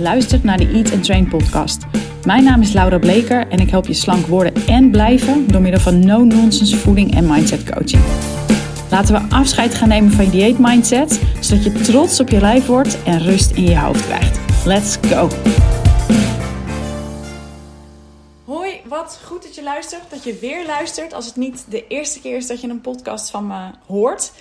luistert naar de Eat and Train podcast. Mijn naam is Laura Bleker en ik help je slank worden en blijven door middel van no-nonsense voeding en mindset coaching. Laten we afscheid gaan nemen van je dieet mindset, zodat je trots op je lijf wordt en rust in je hoofd krijgt. Let's go! Hoi, wat goed dat je luistert, dat je weer luistert als het niet de eerste keer is dat je een podcast van me hoort.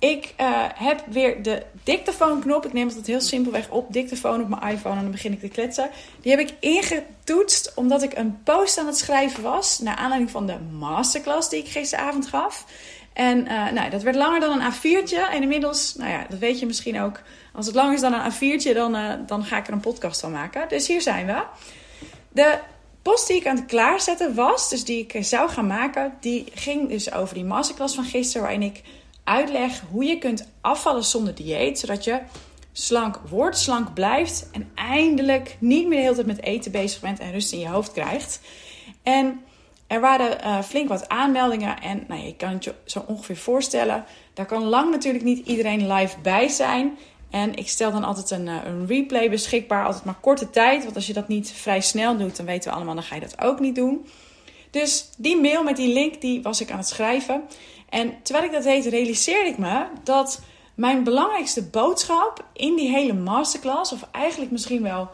Ik uh, heb weer de dictafoonknop. Ik neem het heel simpelweg op. Dictafoon op mijn iPhone en dan begin ik te kletsen. Die heb ik ingetoetst omdat ik een post aan het schrijven was. Naar aanleiding van de masterclass die ik gisteravond gaf. En uh, nou, dat werd langer dan een A4'tje. En inmiddels, nou ja, dat weet je misschien ook. Als het langer is dan een A4'tje, dan, uh, dan ga ik er een podcast van maken. Dus hier zijn we. De post die ik aan het klaarzetten was, dus die ik zou gaan maken, die ging dus over die masterclass van gisteren. Waarin ik uitleg hoe je kunt afvallen zonder dieet, zodat je slank wordt, slank blijft en eindelijk niet meer de hele tijd met eten bezig bent en rust in je hoofd krijgt. En er waren uh, flink wat aanmeldingen en nou, je kan het je zo ongeveer voorstellen, daar kan lang natuurlijk niet iedereen live bij zijn. En ik stel dan altijd een, uh, een replay beschikbaar, altijd maar korte tijd, want als je dat niet vrij snel doet, dan weten we allemaal, dan ga je dat ook niet doen. Dus die mail met die link, die was ik aan het schrijven. En terwijl ik dat deed, realiseerde ik me dat mijn belangrijkste boodschap in die hele masterclass, of eigenlijk misschien wel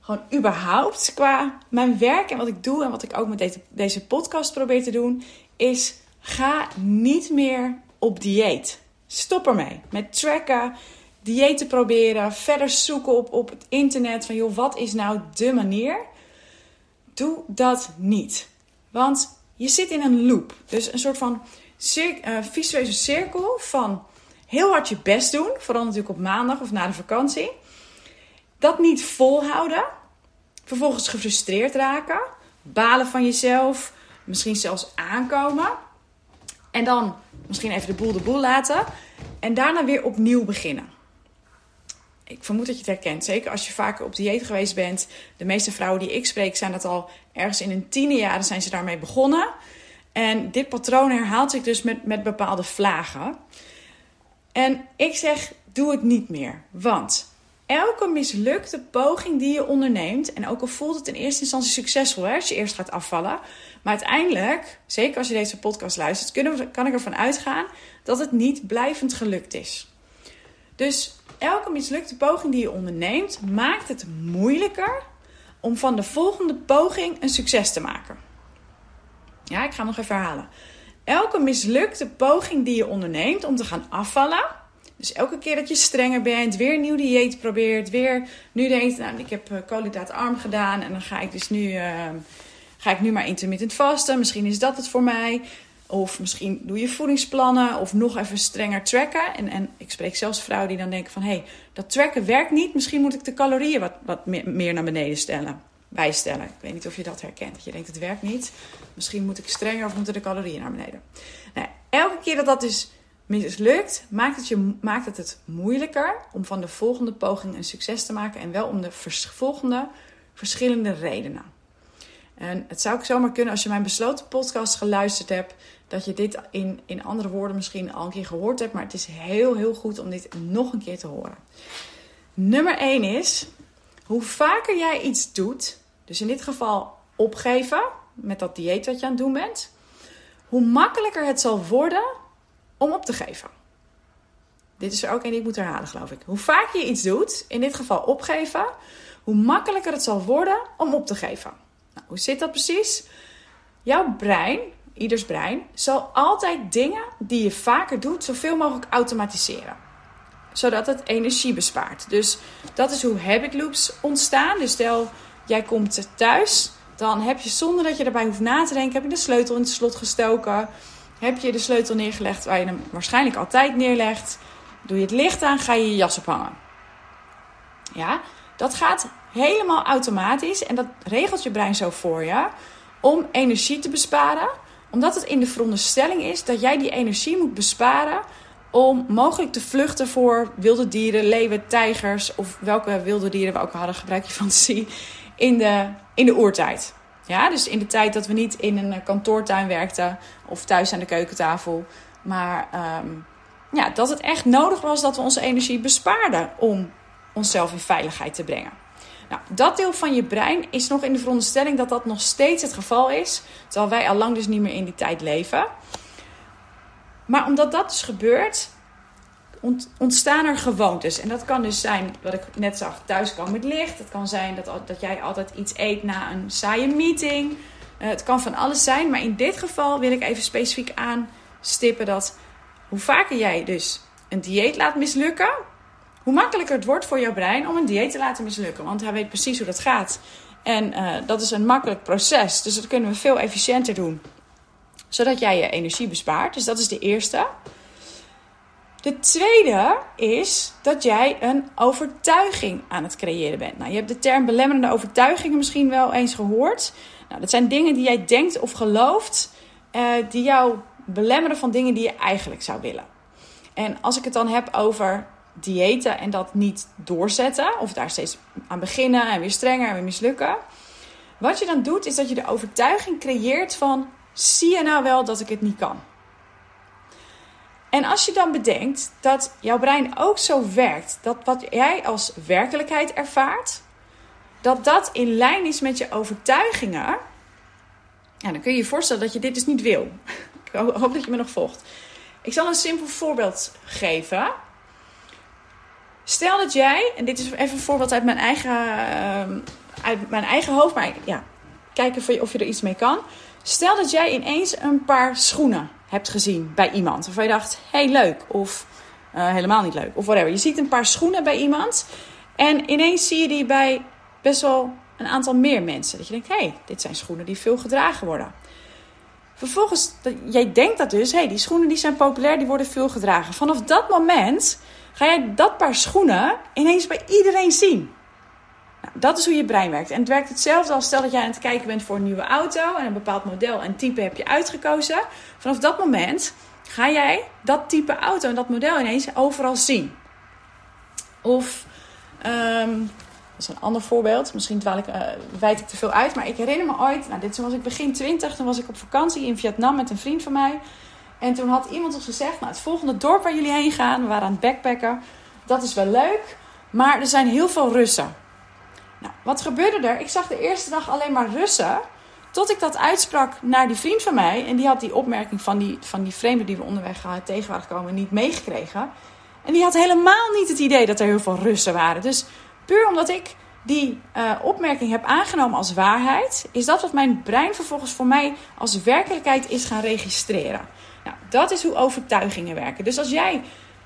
gewoon überhaupt qua mijn werk en wat ik doe en wat ik ook met deze, podcast probeer te doen, is ga niet meer op dieet. Stop ermee met tracken, diëten proberen, verder zoeken op, op het internet van joh, wat is nou de manier? Doe dat niet. Want je zit in een loop. Dus een soort van uh, visueuze cirkel van heel hard je best doen. Vooral natuurlijk op maandag of na de vakantie. Dat niet volhouden. Vervolgens gefrustreerd raken. Balen van jezelf. Misschien zelfs aankomen. En dan misschien even de boel de boel laten. En daarna weer opnieuw beginnen. Ik vermoed dat je het herkent. Zeker als je vaker op dieet geweest bent. De meeste vrouwen die ik spreek zijn dat al ergens in hun tiende jaren zijn ze daarmee begonnen. En dit patroon herhaalt zich dus met, met bepaalde vlagen. En ik zeg, doe het niet meer. Want elke mislukte poging die je onderneemt, en ook al voelt het in eerste instantie succesvol als je eerst gaat afvallen, maar uiteindelijk, zeker als je deze podcast luistert, kunnen kan ik ervan uitgaan dat het niet blijvend gelukt is. Dus elke mislukte poging die je onderneemt, maakt het moeilijker om van de volgende poging een succes te maken. Ja, ik ga nog even herhalen. Elke mislukte poging die je onderneemt om te gaan afvallen. Dus elke keer dat je strenger bent, weer een nieuw dieet probeert, weer nu denkt, nou, ik heb uh, koolhydraatarm gedaan en dan ga ik dus nu, uh, ga ik nu maar intermittent vasten. Misschien is dat het voor mij. Of misschien doe je voedingsplannen of nog even strenger tracken. En, en ik spreek zelfs vrouwen die dan denken van... hé, hey, dat tracken werkt niet. Misschien moet ik de calorieën wat, wat meer naar beneden stellen bijstellen. Ik weet niet of je dat herkent. Je denkt, het werkt niet. Misschien moet ik strenger of moeten de calorieën naar beneden. Nou, elke keer dat dat dus mislukt, maakt het, je, maakt het het moeilijker om van de volgende poging een succes te maken. En wel om de volgende verschillende redenen. En het zou ook zomaar kunnen als je mijn besloten podcast geluisterd hebt, dat je dit in, in andere woorden misschien al een keer gehoord hebt. Maar het is heel, heel goed om dit nog een keer te horen. Nummer 1 is, hoe vaker jij iets doet, dus in dit geval opgeven met dat dieet wat je aan het doen bent, hoe makkelijker het zal worden om op te geven. Dit is er ook één die ik moet herhalen, geloof ik. Hoe vaker je iets doet, in dit geval opgeven, hoe makkelijker het zal worden om op te geven. Nou, hoe zit dat precies? Jouw brein, ieders brein, zal altijd dingen die je vaker doet, zoveel mogelijk automatiseren zodat het energie bespaart. Dus dat is hoe habit loops ontstaan. Dus stel, jij komt thuis, dan heb je zonder dat je erbij hoeft na te denken, heb je de sleutel in het slot gestoken. Heb je de sleutel neergelegd waar je hem waarschijnlijk altijd neerlegt. Doe je het licht aan, ga je je jas ophangen. Ja, dat gaat helemaal automatisch en dat regelt je brein zo voor je om energie te besparen. Omdat het in de veronderstelling is dat jij die energie moet besparen om mogelijk te vluchten voor wilde dieren, leeuwen, tijgers of welke wilde dieren we ook hadden, gebruik je fantasie, in de, in de oertijd. Ja, dus in de tijd dat we niet in een kantoortuin werkten of thuis aan de keukentafel, maar um, ja, dat het echt nodig was dat we onze energie bespaarden om onszelf in veiligheid te brengen. Nou, dat deel van je brein is nog in de veronderstelling dat dat nog steeds het geval is, terwijl wij al lang dus niet meer in die tijd leven. Maar omdat dat dus gebeurt, ontstaan er gewoontes. En dat kan dus zijn, wat ik net zag, thuiskomen met licht. Het kan zijn dat, dat jij altijd iets eet na een saaie meeting. Uh, het kan van alles zijn, maar in dit geval wil ik even specifiek aanstippen dat hoe vaker jij dus een dieet laat mislukken, hoe makkelijker het wordt voor jouw brein om een dieet te laten mislukken. Want hij weet precies hoe dat gaat. En uh, dat is een makkelijk proces, dus dat kunnen we veel efficiënter doen. Zodat jij je energie bespaart. Dus dat is de eerste. De tweede is dat jij een overtuiging aan het creëren bent. Nou, je hebt de term belemmerende overtuigingen misschien wel eens gehoord. Nou, dat zijn dingen die jij denkt of gelooft, uh, die jou belemmeren van dingen die je eigenlijk zou willen. En als ik het dan heb over diëten en dat niet doorzetten, of daar steeds aan beginnen en weer strenger en weer mislukken. Wat je dan doet, is dat je de overtuiging creëert van: zie je nou wel dat ik het niet kan? En als je dan bedenkt dat jouw brein ook zo werkt, dat wat jij als werkelijkheid ervaart, dat dat in lijn is met je overtuigingen, ja, dan kun je je voorstellen dat je dit dus niet wil. Ik hoop dat je me nog volgt. Ik zal een simpel voorbeeld geven. Stel dat jij, en dit is even een voorbeeld uit mijn eigen, uh, uit mijn eigen hoofd, maar ja, kijken of je er iets mee kan. Stel dat jij ineens een paar schoenen hebt gezien bij iemand. Waarvan je dacht, hey, leuk. Of uh, helemaal niet leuk. Of whatever. Je ziet een paar schoenen bij iemand. En ineens zie je die bij best wel een aantal meer mensen. Dat je denkt, hey, dit zijn schoenen die veel gedragen worden. Vervolgens, jij denkt dat dus, hey, die schoenen die zijn populair, die worden veel gedragen. Vanaf dat moment ga jij dat paar schoenen ineens bij iedereen zien. Nou, dat is hoe je brein werkt. En het werkt hetzelfde als stel dat jij aan het kijken bent voor een nieuwe auto en een bepaald model en type heb je uitgekozen. Vanaf dat moment ga jij dat type auto en dat model ineens overal zien. Of, um, dat is een ander voorbeeld, misschien dwaal ik, uh, wijd ik te veel uit, maar ik herinner me ooit, nou dit was ik begin 20, toen was ik op vakantie in Vietnam met een vriend van mij. En toen had iemand ons gezegd, nou het volgende dorp waar jullie heen gaan, we waren aan het backpacken, dat is wel leuk, maar er zijn heel veel Russen. Nou, wat gebeurde er? Ik zag de eerste dag alleen maar Russen. Tot ik dat uitsprak naar die vriend van mij. En die had die opmerking van die, van die vreemde die we onderweg tegen waren gekomen niet meegekregen. En die had helemaal niet het idee dat er heel veel Russen waren. Dus puur omdat ik die uh, opmerking heb aangenomen als waarheid, is dat wat mijn brein vervolgens voor mij als werkelijkheid is gaan registreren. Nou, dat is hoe overtuigingen werken. Dus als jij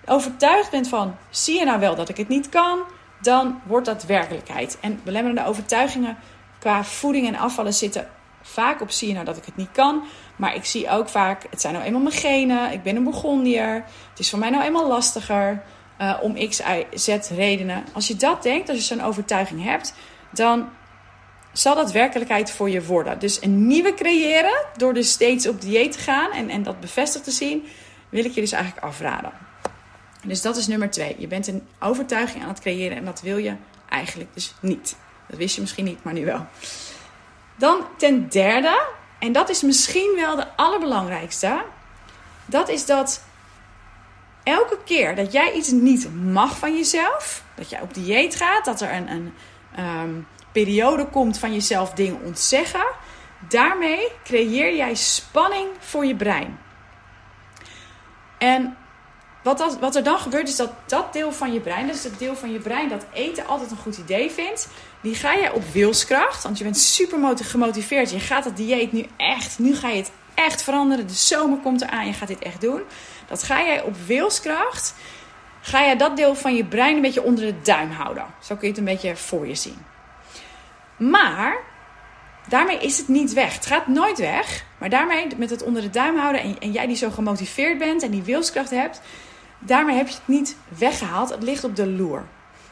overtuigd bent van, zie je nou wel dat ik het niet kan? Dan wordt dat werkelijkheid. En belemmerende overtuigingen qua voeding en afvallen zitten vaak op zie je nou dat ik het niet kan. Maar ik zie ook vaak, het zijn nou eenmaal mijn genen, ik ben een begonnier. Het is voor mij nou eenmaal lastiger uh, om x, y, z redenen. Als je dat denkt, als je zo'n overtuiging hebt, dan zal dat werkelijkheid voor je worden. Dus een nieuwe creëren, door dus steeds op dieet te gaan en, en dat bevestigd te zien, wil ik je dus eigenlijk afraden. Dus dat is nummer twee. Je bent een overtuiging aan het creëren en dat wil je eigenlijk dus niet. Dat wist je misschien niet, maar nu wel. Dan ten derde, en dat is misschien wel de allerbelangrijkste, dat is dat elke keer dat jij iets niet mag van jezelf, dat jij op dieet gaat, dat er een, een ehm, periode komt van jezelf dingen ontzeggen, daarmee creëer jij spanning voor je brein. En wat, wat er dan gebeurt is dat dat deel van je brein, dus het deel van je brein dat eten altijd een goed idee vindt, die ga je op wilskracht, want je bent super gemotiveerd. Je gaat dat dieet nu echt, nu ga je het echt veranderen. De zomer komt eraan, je gaat dit echt doen. Dat ga jij op wilskracht, ga je dat deel van je brein een beetje onder de duim houden. Zo kun je het een beetje voor je zien. Maar daarmee is het niet weg. Het gaat nooit weg. Maar daarmee, met het onder de duim houden en, en jij die zo gemotiveerd bent en die wilskracht hebt, daarmee heb je het niet weggehaald. Het ligt op de loer.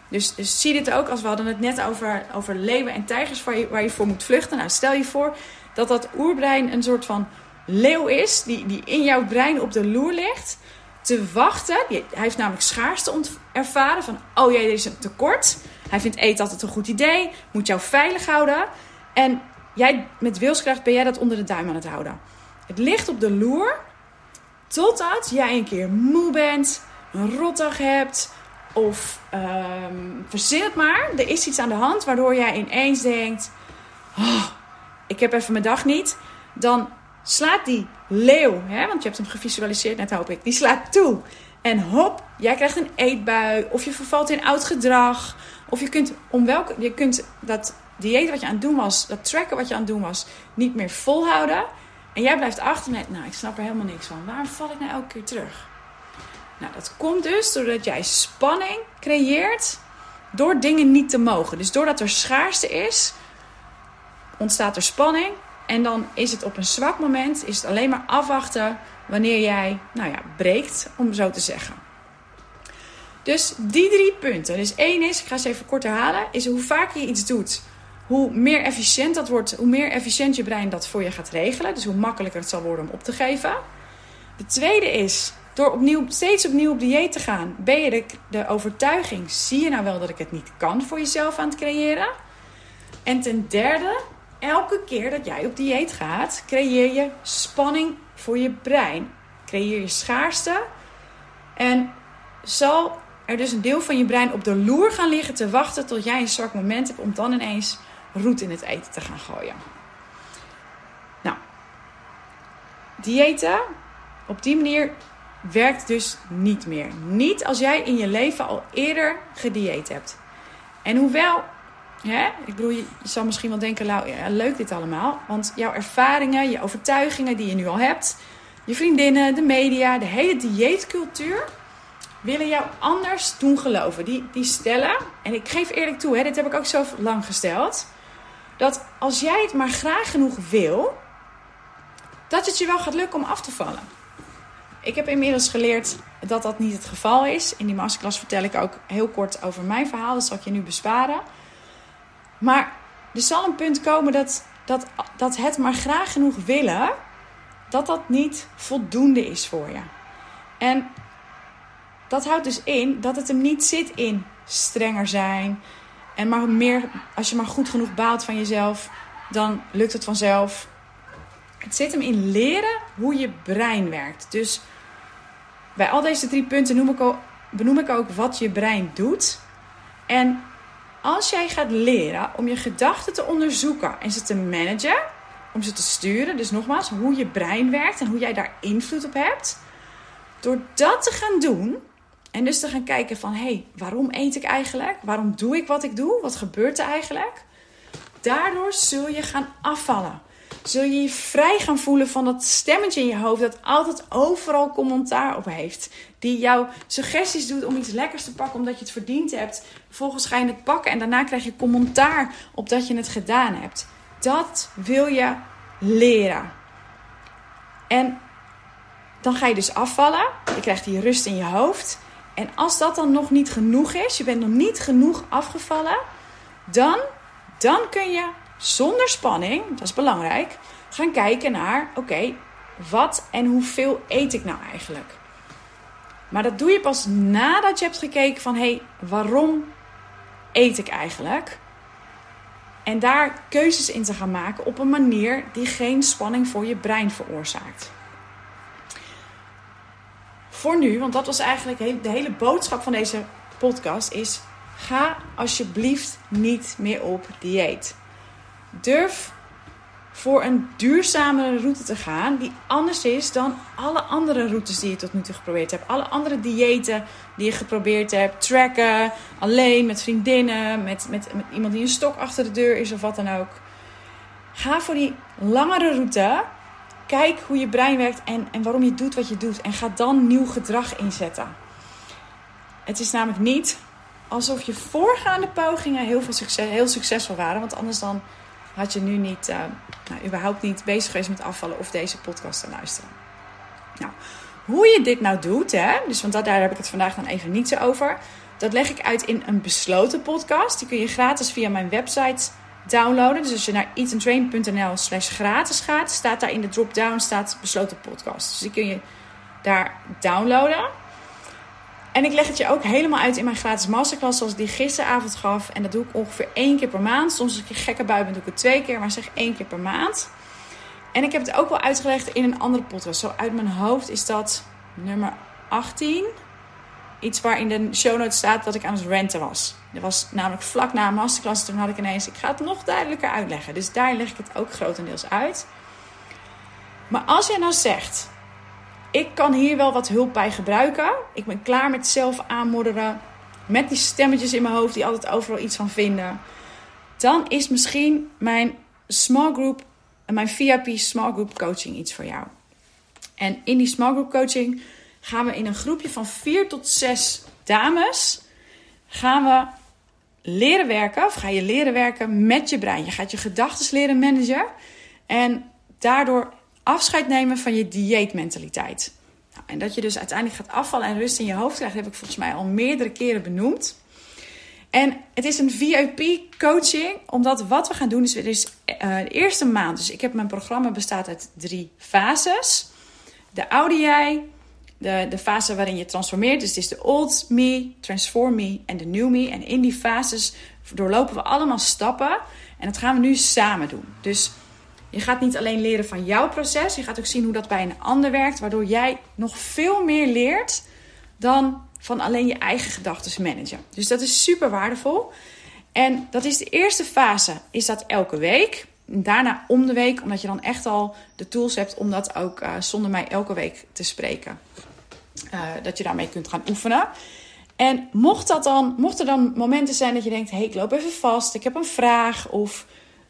Dus, zie dit ook als we hadden het net over, over leeuwen en tijgers waar je, waar je voor moet vluchten. Nou, stel je voor dat dat oerbrein een soort van leeuw is, die, die in jouw brein op de loer ligt, te wachten. Hij heeft namelijk schaarste ervaren van, oh jee, er is een tekort. Hij vindt eten altijd een goed idee, moet jou veilig houden. En jij, met wilskracht ben jij dat onder de duim aan het houden. Het ligt op de loer Totdat jij een keer moe bent, een rotdag hebt, Of ehm, verzin het maar. Er is iets aan de hand waardoor jij ineens denkt: oh, ik heb even mijn dag niet. Dan slaat die leeuw, hè, want je hebt hem gevisualiseerd net hoop ik, die slaat toe. En hop, jij krijgt een eetbui of je vervalt in oud gedrag. Of je kunt, om welke, je kunt dat dieet wat je aan het doen was, dat tracken wat je aan het doen was, niet meer volhouden. En jij blijft achter met, nou ik snap er helemaal niks van. Waarom val ik nou elke keer terug? Nou, dat komt dus doordat jij spanning creëert door dingen niet te mogen. Dus doordat er schaarste is, ontstaat er spanning. En dan is het op een zwak moment, is het alleen maar afwachten wanneer jij, nou ja, breekt, om zo te zeggen. Dus die drie punten. Dus één is, ik ga ze even kort herhalen, is hoe vaker je iets doet, hoe meer efficiënt dat wordt, hoe meer efficiënt je brein dat voor je gaat regelen. Dus hoe makkelijker het zal worden om op te geven. De tweede is, door opnieuw, steeds opnieuw op dieet te gaan, ben je de, overtuiging, zie je nou wel dat ik het niet kan voor jezelf aan het creëren. En ten derde, elke keer dat jij op dieet gaat, creëer je spanning voor je brein. Creëer je schaarste. En zal er dus een deel van je brein op de loer gaan liggen te wachten tot jij een zwak moment hebt om dan ineens roet in het eten te gaan gooien. Nou, diëten op die manier werkt dus niet meer. Niet als jij in je leven al eerder gedieet hebt. En hoewel, hè, ik bedoel, je, zal misschien wel denken, nou, ja, leuk dit allemaal. Want jouw ervaringen, je overtuigingen die je nu al hebt, je vriendinnen, de media, de hele dieetcultuur willen jou anders doen geloven. Die, die stellen, en ik geef eerlijk toe, hè, dit heb ik ook zo lang gesteld, dat als jij het maar graag genoeg wil, dat het je wel gaat lukken om af te vallen. Ik heb inmiddels geleerd dat dat niet het geval is. In die masterclass vertel ik ook heel kort over mijn verhaal. Dat zal ik je nu besparen. Maar er zal een punt komen dat, dat, dat het maar graag genoeg willen, dat dat niet voldoende is voor je. En dat houdt dus in dat het hem niet zit in strenger zijn. En maar meer, als je maar goed genoeg baalt van jezelf, dan lukt het vanzelf. Het zit hem in leren hoe je brein werkt. Dus bij al deze drie punten noem ik ook, benoem ik ook wat je brein doet. En als jij gaat leren om je gedachten te onderzoeken en ze te managen, om ze te sturen, dus nogmaals, hoe je brein werkt en hoe jij daar invloed op hebt. Door dat te gaan doen en dus te gaan kijken van, hé, hey, waarom eet ik eigenlijk? Waarom doe ik wat ik doe? Wat gebeurt er eigenlijk? Daardoor zul je gaan afvallen zul je je vrij gaan voelen van dat stemmetje in je hoofd dat altijd overal commentaar op heeft. Die jou suggesties doet om iets lekkers te pakken omdat je het verdiend hebt. Vervolgens ga je het pakken en daarna krijg je commentaar op dat je het gedaan hebt. Dat wil je leren. En dan ga je dus afvallen. Je krijgt die rust in je hoofd. En als dat dan nog niet genoeg is, je bent nog niet genoeg afgevallen, dan, dan kun je zonder spanning, dat is belangrijk, gaan kijken naar: oké, wat en hoeveel eet ik nou eigenlijk? Maar dat doe je pas nadat je hebt gekeken van hé, hey, waarom eet ik eigenlijk? En daar keuzes in te gaan maken op een manier die geen spanning voor je brein veroorzaakt. Voor nu, want dat was eigenlijk de hele boodschap van deze podcast, is ga alsjeblieft niet meer op dieet. Durf voor een duurzamere route te gaan die anders is dan alle andere routes die je tot nu toe geprobeerd hebt. Alle andere diëten die je geprobeerd hebt. Tracken, alleen, met vriendinnen, met, met, met iemand die een stok achter de deur is of wat dan ook. Ga voor die langere route. Kijk hoe je brein werkt en, en waarom je doet wat je doet. En ga dan nieuw gedrag inzetten. Het is namelijk niet alsof je voorgaande pogingen heel, veel succes, heel succesvol waren. Want anders dan had je nu niet, uh, nou, überhaupt niet bezig geweest met afvallen of deze podcast te luisteren. Nou, hoe je dit nou doet, hè, dus want daar heb ik het vandaag dan even niet zo over. Dat leg ik uit in een besloten podcast. Die kun je gratis via mijn website downloaden. Dus als je naar eatandtrain.nl slash gratis gaat, staat daar in de drop-down staat besloten podcast. Dus die kun je daar downloaden. En ik leg het je ook helemaal uit in mijn gratis masterclass, zoals ik die gisteravond gaf. En dat doe ik ongeveer één keer per maand. Soms als ik een gekke bui ben, doe ik het twee keer, maar zeg één keer per maand. En ik heb het ook wel uitgelegd in een andere podcast. Zo uit mijn hoofd is dat nummer 18. Iets waar in de show notes staat dat ik aan het renten was. Dat was namelijk vlak na een masterclass. Toen had ik ineens, ik ga het nog duidelijker uitleggen. Dus daar leg ik het ook grotendeels uit. Maar als jij nou zegt, ik kan hier wel wat hulp bij gebruiken. Ik ben klaar met zelf aanmodderen. Met die stemmetjes in mijn hoofd die altijd overal iets van vinden. Dan is misschien mijn small group, mijn VIP small group coaching iets voor jou. En in die small group coaching gaan we in een groepje van vier tot zes dames gaan we leren werken. Of ga je leren werken met je brein. Je gaat je gedachten leren managen. En daardoor afscheid nemen van je dieetmentaliteit. Nou, en dat je dus uiteindelijk gaat afvallen en rust in je hoofd krijgt, heb ik volgens mij al meerdere keren benoemd. En het is een VIP-coaching, omdat wat we gaan doen is, dus, de eerste maand. Dus ik heb mijn programma bestaat uit drie fases. De oude jij, de, de fase waarin je transformeert. Dus het is de old me, transform me en de new me. En in die fases doorlopen we allemaal stappen. En dat gaan we nu samen doen. Dus je gaat niet alleen leren van jouw proces, je gaat ook zien hoe dat bij een ander werkt, waardoor jij nog veel meer leert dan van alleen je eigen gedachten managen. Dus dat is super waardevol. En dat is de eerste fase, is dat elke week. Daarna om de week, omdat je dan echt al de tools hebt om dat ook uh, zonder mij elke week te spreken. Uh, dat je daarmee kunt gaan oefenen. En mocht, dat dan, mocht er dan momenten zijn dat je denkt: hé, hey, ik loop even vast, ik heb een vraag of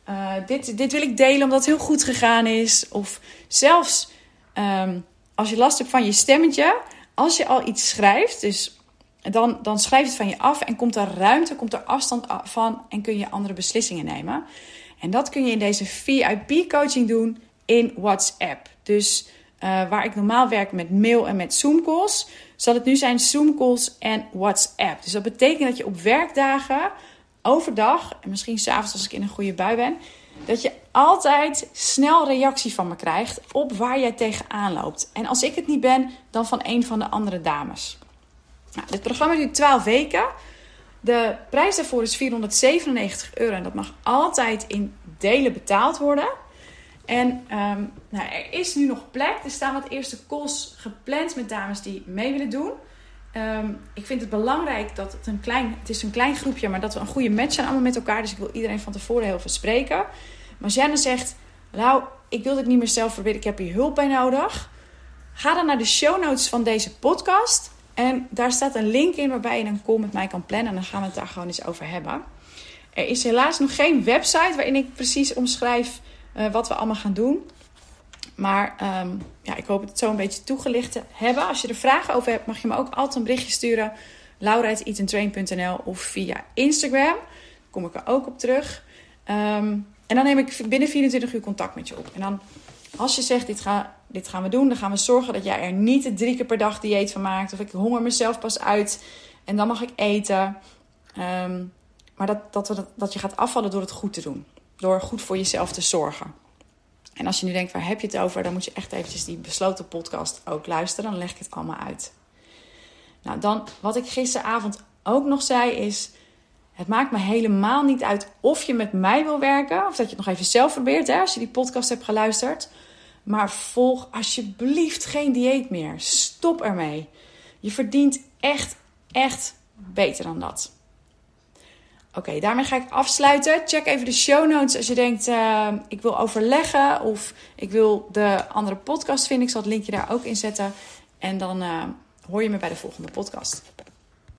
uh, dit, dit wil ik delen omdat het heel goed gegaan is. Of zelfs um, als je last hebt van je stemmetje, als je al iets schrijft, dus dan, dan schrijf het van je af en komt er ruimte, komt er afstand van en kun je andere beslissingen nemen. En dat kun je in deze VIP-coaching doen in WhatsApp. Dus uh, waar ik normaal werk met mail en met Zoom calls, zal het nu zijn Zoom calls en WhatsApp. Dus dat betekent dat je op werkdagen overdag, en misschien s'avonds als ik in een goede bui ben, dat je altijd snel reactie van me krijgt op waar jij tegenaan loopt. En als ik het niet ben, dan van een van de andere dames. Nou, dit programma duurt 12 weken. De prijs daarvoor is 497 euro en dat mag altijd in delen betaald worden. En um, nou, er is nu nog plek. Er staan wat eerste calls gepland met dames die mee willen doen. Um, ik vind het belangrijk dat het een klein, het is een klein groepje, maar dat we een goede match zijn allemaal met elkaar. Dus ik wil iedereen van tevoren heel veel spreken. Maar Jenna zegt, nou, ik wil dit niet meer zelf proberen, ik heb hier hulp bij nodig. Ga dan naar de show notes van deze podcast. En daar staat een link in waarbij je een call met mij kan plannen. En dan gaan we het daar gewoon eens over hebben. Er is helaas nog geen website waarin ik precies omschrijf uh, wat we allemaal gaan doen. Maar um, ja, ik hoop het zo een beetje toegelicht te hebben. Als je er vragen over hebt, mag je me ook altijd een berichtje sturen. laura.eatentrain.nl of via Instagram. Kom ik er ook op terug. Um, en dan neem ik binnen 24 uur contact met je op. En dan, als je zegt, dit, ga, dit gaan we doen, dan gaan we zorgen dat jij er niet drie keer per dag dieet van maakt. Of ik honger mezelf pas uit en dan mag ik eten. Um, maar dat, dat, dat, dat je gaat afvallen door het goed te doen. Door goed voor jezelf te zorgen. En als je nu denkt, waar heb je het over? Dan moet je echt eventjes die besloten podcast ook luisteren. Dan leg ik het allemaal uit. Nou, dan wat ik gisteravond ook nog zei is... Het maakt me helemaal niet uit of je met mij wil werken... of dat je het nog even zelf probeert, hè, als je die podcast hebt geluisterd. Maar volg alsjeblieft geen dieet meer. Stop ermee. Je verdient echt, echt beter dan dat. Oké, daarmee ga ik afsluiten. Check even de show notes als je denkt, uh, ik wil overleggen of ik wil de andere podcast vinden. Ik zal het linkje daar ook in zetten. En dan uh, hoor je me bij de volgende podcast.